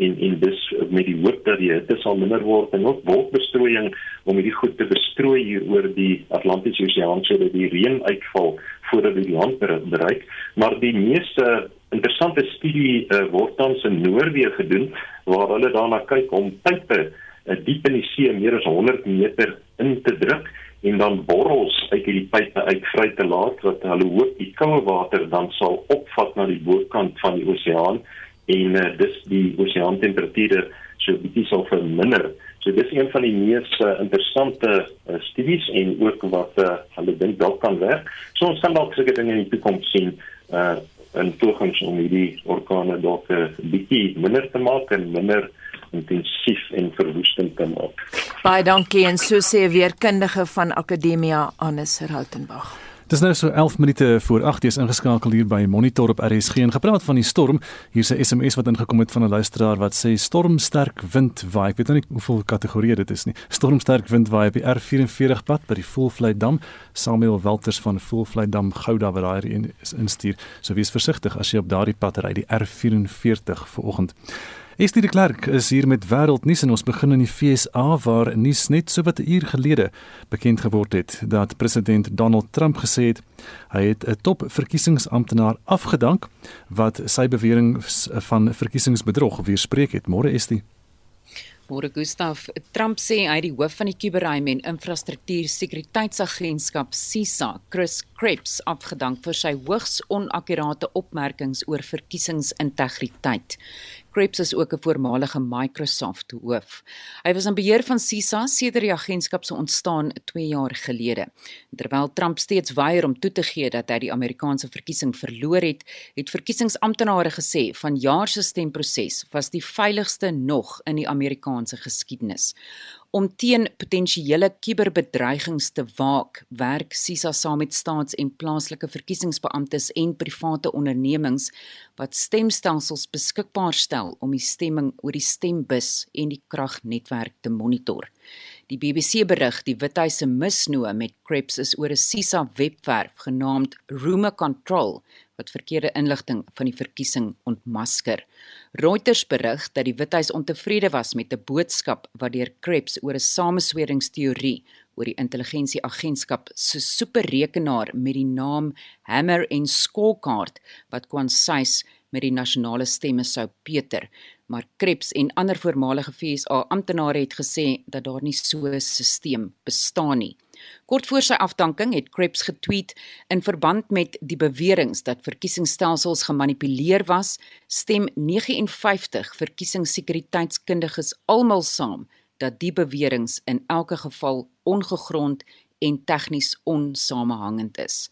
en en dis met die hoop dat die hitte sal minder word en ook wolkbestrooiing om hierdie goed te bestrooi hier oor die Atlantiese Oseaan sodat die reën uitval voordat dit die land bereik. Maar die meeste interessante studie uh, word tans in Noorwe gedoen waar hulle daarna kyk om pype uh, diep in die see meer as 100 meter in te druk en dan borrels uit hierdie pype uit vry te laat wat hulle hoop die koue water dan sal opvat na die bokant van die oseaan en uh, dis die oseaantemperature so bietjie sal verminder. So dis een van die mees uh, interessante uh, studies en ook wat uh, hulle dink dalk kan werk. So ons kan dalk seker dinge in die toekoms sien uh en toegangs om hierdie orkane dalk uh, bietjie minder te maak en minder intensief en verwoestend te maak. Baie dankie en so sê weerkundige van Akademia Annes Rautenbach. Dis nou so 11 minute voor 8 is ingeskakel hier by Monitor op RSG en gepraat van die storm. Hier's 'n SMS wat ingekom het van 'n luisteraar wat sê stormsterk wind waai. Ek weet nou nie hoeveel kategorieë dit is nie. Stormsterk wind waai op die R44 pad by die Voelvlei Dam. Samuel Welters van Voelvlei Dam Gouda wat daai instuur. So wees versigtig as jy op daardie pad ry, die R44 vanoggend. Estie de Klerk is hier met wêreldnuus en ons begin in die FSA waar nuus net so wat 'n uur gelede bekend geword het dat president Donald Trump gesê het hy het 'n top verkiesingsamptenaar afgedank wat sy bewering van verkiesingsbedrog weerspreek het. Môre Estie. Môre Gustaf, Trump sê hy het die hoof van die kuberruim en infrastruktuur sekuriteitsagentskap CISA, Chris Krebs, afgedank vir sy hoogs onakkurate opmerkings oor verkiesingsintegriteit. Krebs is ook 'n voormalige Microsoft hoof. Hy was in beheer van CISA sedert die agentskap se ontstaan 2 jaar gelede. Terwyl Trump steeds weier om toe te gee dat hy die Amerikaanse verkiesing verloor het, het verkiesingsamptenare gesê vanjaar se stemproses was die veiligste nog in die Amerikaanse geskiedenis om teen potensiële kuberbedreigings te waak, werk SISA saam met staats- en plaaslike verkiesingsbeamptes en private ondernemings wat stemstelsels beskikbaar stel om die stemming oor die stembus en die kragnetwerk te monitor. Die BBC berig die Withuis se misnoë met Krebs is oor 'n SISA webwerf genaamd Rumor Control wat verkeerde inligting van die verkiesing ontmasker. Reuters berig dat die Withuis ontevrede was met 'n boodskap wat deur Krebs oor 'n samesweringsteorie oor die intelligensieagentskap se superrekenaar met die naam Hammer en Scorecard wat kwansys met die nasionale stemme sou peter maar Krebs en ander voormalige FSA amptenare het gesê dat daar nie so 'n stelsel bestaan nie. Kort voor sy afdanking het Krebs getweet in verband met die beweringe dat verkiesingsstelsels gemanipuleer was, stem 59 verkiesingssekuriteitskundiges almal saam dat die beweringe in elke geval ongegrond en tegnies onsamehangend is.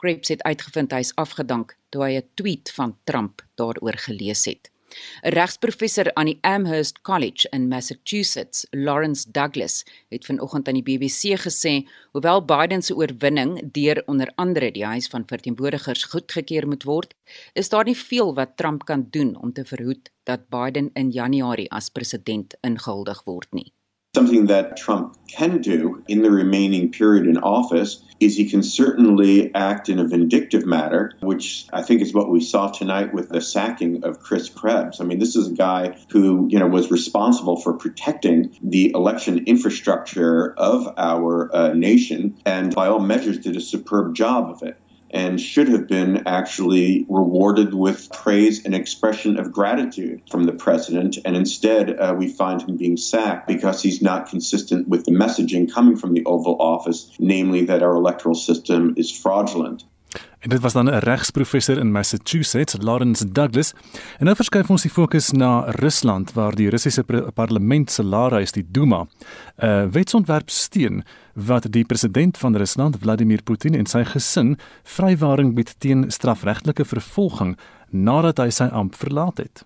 Krebs het uitgevind hy is afgedank toe hy 'n tweet van Trump daaroor gelees het. 'n Regsprofessor aan die Amherst College in Massachusetts, Lawrence Douglas, het vanoggend aan die BBC gesê, hoewel Biden se oorwinning deur onder andere die Huis van Verteenwoordigers goedgekeur moet word, is daar nie veel wat Trump kan doen om te verhoed dat Biden in Januarie as president ingehuldig word nie. Something that Trump can do in the remaining period in office is he can certainly act in a vindictive manner, which I think is what we saw tonight with the sacking of Chris Krebs. I mean, this is a guy who, you know, was responsible for protecting the election infrastructure of our uh, nation and by all measures did a superb job of it. And should have been actually rewarded with praise and expression of gratitude from the president. And instead, uh, we find him being sacked because he's not consistent with the messaging coming from the Oval Office, namely that our electoral system is fraudulent. En dit was dan 'n regsprofessor in Massachusetts, Lawrence Douglas. En nou verskuif ons die fokus na Rusland waar die Russiese parlement se laarhuis, die Duma, 'n uh, wetsontwerp steun wat die president van Rusland, Vladimir Putin en sy gesin vrywaring bied teen strafregtelike vervolging nadat hy sy amp verlaat het.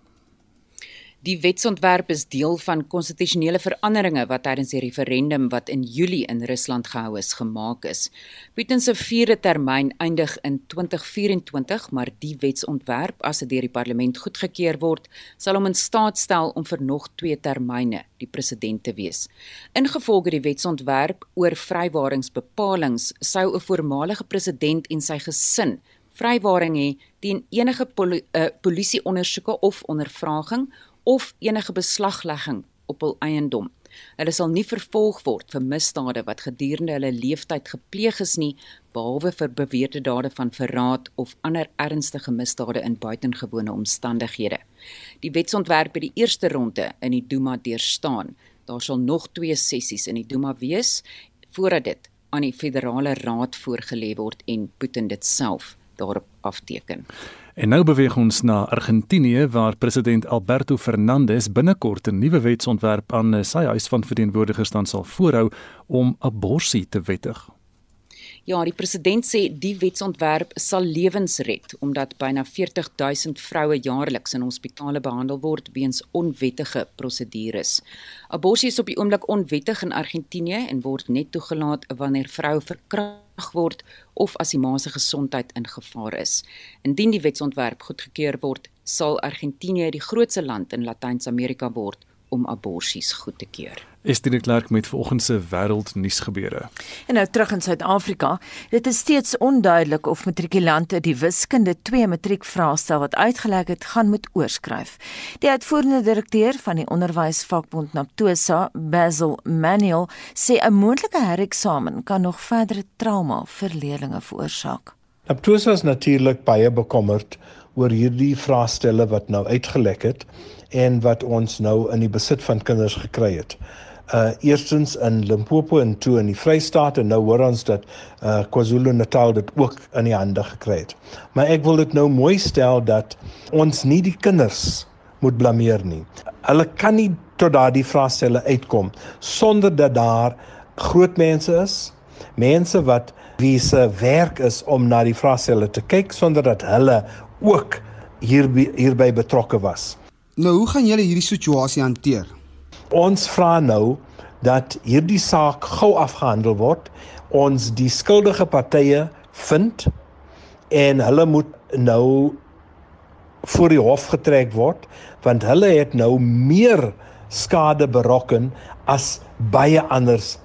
Die wetsontwerp is deel van konstitusionele veranderinge wat tydens die referendum wat in Julie in Rusland gehou is gemaak is. Putin se vierde termyn eindig in 2024, maar die wetsontwerp as dit deur die parlement goedgekeur word, sal hom in staat stel om vir nog 2 termyne die president te wees. Ingevolge die wetsontwerp oor vrywaringsbepalinge sou 'n voormalige president en sy gesin vrywaring hê teen enige poli uh, polisieondersoeke of ondervraging of enige beslaglegging op hul eiendom. Hulle sal nie vervolg word vir misdade wat gedurende hulle lewenstyd gepleeg is nie, behalwe vir beweerde dade van verraad of ander ernstige misdade in buitengewone omstandighede. Die wetsontwerp het die eerste ronde in die Duma deurstaan. Daar sal nog 2 sessies in die Duma wees voordat dit aan die federale raad voorgelê word en Putin dit self daarop afteken. En nou beweeg ons na Argentinië waar president Alberto Fernandez binnekort 'n nuwe wetsontwerp aan sy huis van verteenwoordigers dan sal voorhou om abortus te wettig. Ja, die president sê die wetsontwerp sal lewens red omdat byna 40 000 vroue jaarliks in hospitale behandel word weens onwettige prosedures. Abortus is op die oomblik onwettig in Argentinië en word net toegelaat wanneer vroue verkragt word of as die ma se gesondheid in gevaar is. Indien die wetsontwerp goedgekeur word, sal Argentinië die grootste land in Latyn-Amerika word om aborsies goed te keur. Estine Clark met vanoggend se wêreldnuus gebeure. En nou terug in Suid-Afrika, dit is steeds onduidelik of matrikulante die wiskunde 2 matriekvraestel wat uitgelek het, gaan moet oorskryf. Die uitvoerende direkteur van die onderwysvakbond Naptosa, Basil Manuel, sê 'n moontlike hereksamen kan nog verdere trauma vir leerders veroorsaak. Naptosa is natuurlik baie bekommerd oor hierdie vraestelle wat nou uitgelek het en wat ons nou in die besit van kinders gekry het. Uh eerstens in Limpopo en toe in die Vrystaat en nou hoor ons dat uh KwaZulu-Natal dit ook in die hande gekry het. Maar ek wil dit nou mooi stel dat ons nie die kinders moet blameer nie. Hulle kan nie tot daardie vraestelle uitkom sonder dat daar groot mense is, mense wat wie se werk is om na die vraestelle te kyk sonder dat hulle ook hier hierby betrokke was. Nou, hoe gaan julle hierdie situasie hanteer? Ons vra nou dat hierdie saak gou afgehandel word. Ons die skuldige partye vind en hulle moet nou voor die hof getrek word want hulle het nou meer skade berokken as baie anders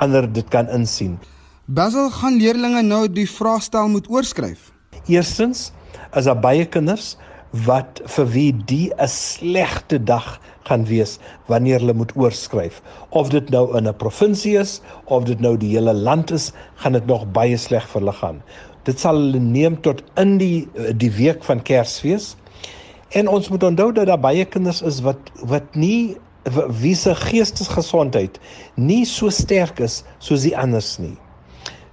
ander dit kan insien. Basil gaan leerders nou die vraestel moet oorskryf. Eerstens is daar baie kinders wat vir wie die 'n slegte dag gaan wees wanneer hulle moet oorskryf. Of dit nou in 'n provinsie is of dit nou die hele land is, gaan dit nog baie sleg vir hulle gaan. Dit sal hulle neem tot in die die week van Kersfees. En ons moet onthou dat daar baie kinders is wat wat nie wie se geestesgesondheid nie so sterk is soos die anders nie.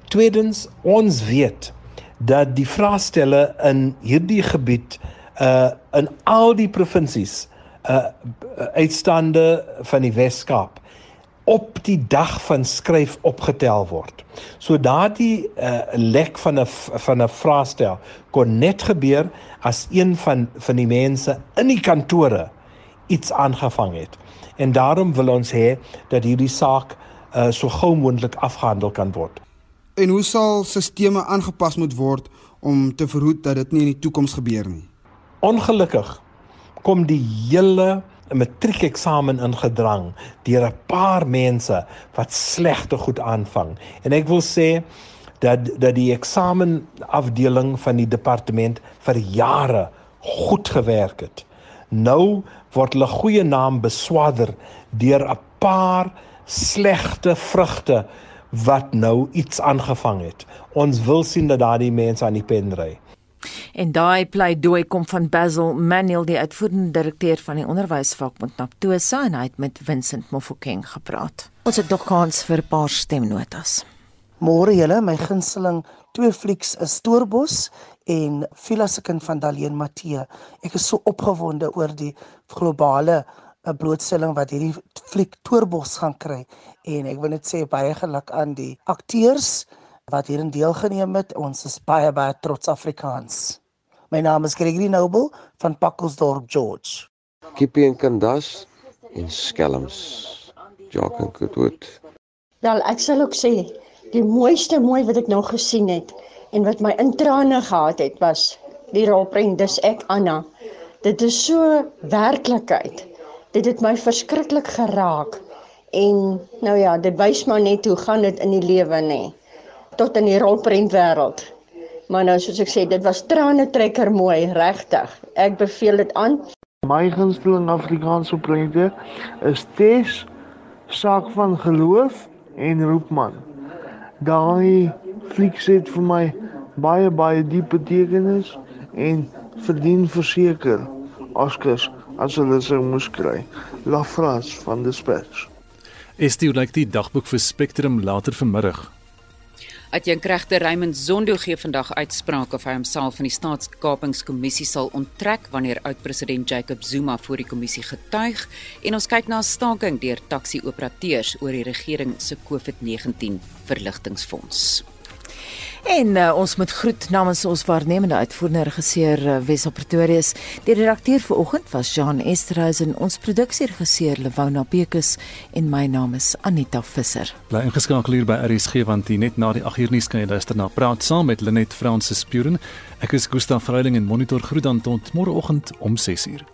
Tweedens, ons weet dat die vraestelle in hierdie gebied uh in al die provinsies uh uitstande van die Wes-Kaap op die dag van skryf opgetel word. So daardie uh, lek van 'n van 'n vraestel kon net gebeur as een van van die mense in die kantore iets aangevang het. En daarom wil ons hê dat hierdie saak uh, so gou moontlik afgehandel kan word. En hoe sal sisteme aangepas moet word om te verhoed dat dit nie in die toekoms gebeur nie? Ongelukkig kom die hele matriekeksamen ingedrang deur 'n paar mense wat slegte goed aanvang. En ek wil sê dat dat die eksamenafdeling van die departement vir jare goed gewerk het. Nou word hulle goeie naam beswader deur 'n paar slegte vrugte wat nou iets aangevang het. Ons wil sien dat daardie mense aan die pen ry. En daai pleidooi kom van Basil Manuel, die uitvoerende direkteur van die onderwysvakbond Naptosa en hy het met Vincent Mofokeng gepraat. Ons het nog kans vir 'n paar stemnotas. Môre julle, my gunsteling twee flieks is Stoorbos en Vila se kind van Daleen Matthee. Ek is so opgewonde oor die globale 'n eh, blootstelling wat hierdie fliek Stoorbos gaan kry en ek wil net sê baie geluk aan die akteurs wat hierin deelgeneem het. Ons is baie baie trots Afrikaans. My naam is Gregory Noble van Pakkelsdorp George. Kippie en Kandas en Skelms. Jock en Goodwood. Wel, ek sal ook sê die mooiste mooi wat ek nou gesien het en wat my in trane gehad het was die rolprent dis ek Anna. Dit is so werklikheid. Dit het my verskriklik geraak. En nou ja, dit wys maar net hoe gaan dit in die lewe nê. Nee tot in die rolprent wêreld. Maar nou soos ek sê, dit was trane trekker mooi, regtig. Ek beveel dit aan. My gunsteling Afrikaanse prente is Tes saak van geloof en roepman. Daai fliek sit vir my baie baie diep betekenis en verdien verseker Oscars as hulle sou moes kry. La France van Dispatch. Is dit like die dagboek vir Spectrum later vanmiddag? Uitjeenkregter Raymond Zondo gee vandag uitspraak of hy homself van die staatskapingskommissie sal onttrek wanneer oud-president Jacob Zuma voor die kommissie getuig en ons kyk na 'n staking deur taxi-operateurs oor die regering se COVID-19 verligtingfonds. En uh, ons moet groet namens ons waarnemende uitvoerende regisseur uh, Wes Pretorius. Die redakteur vir oggend was Jean Esterhuizen, ons produksieregisseur Lewona Pekus en my naam is Anita Visser. Bly ingeskakel hier by RSG want net na die 8 uur nuus kan jy luister na Praat saam met Lenet Fransis Puren. Ek is Gustaf Vreiding en monitor groet dan tot môreoggend om 6 uur.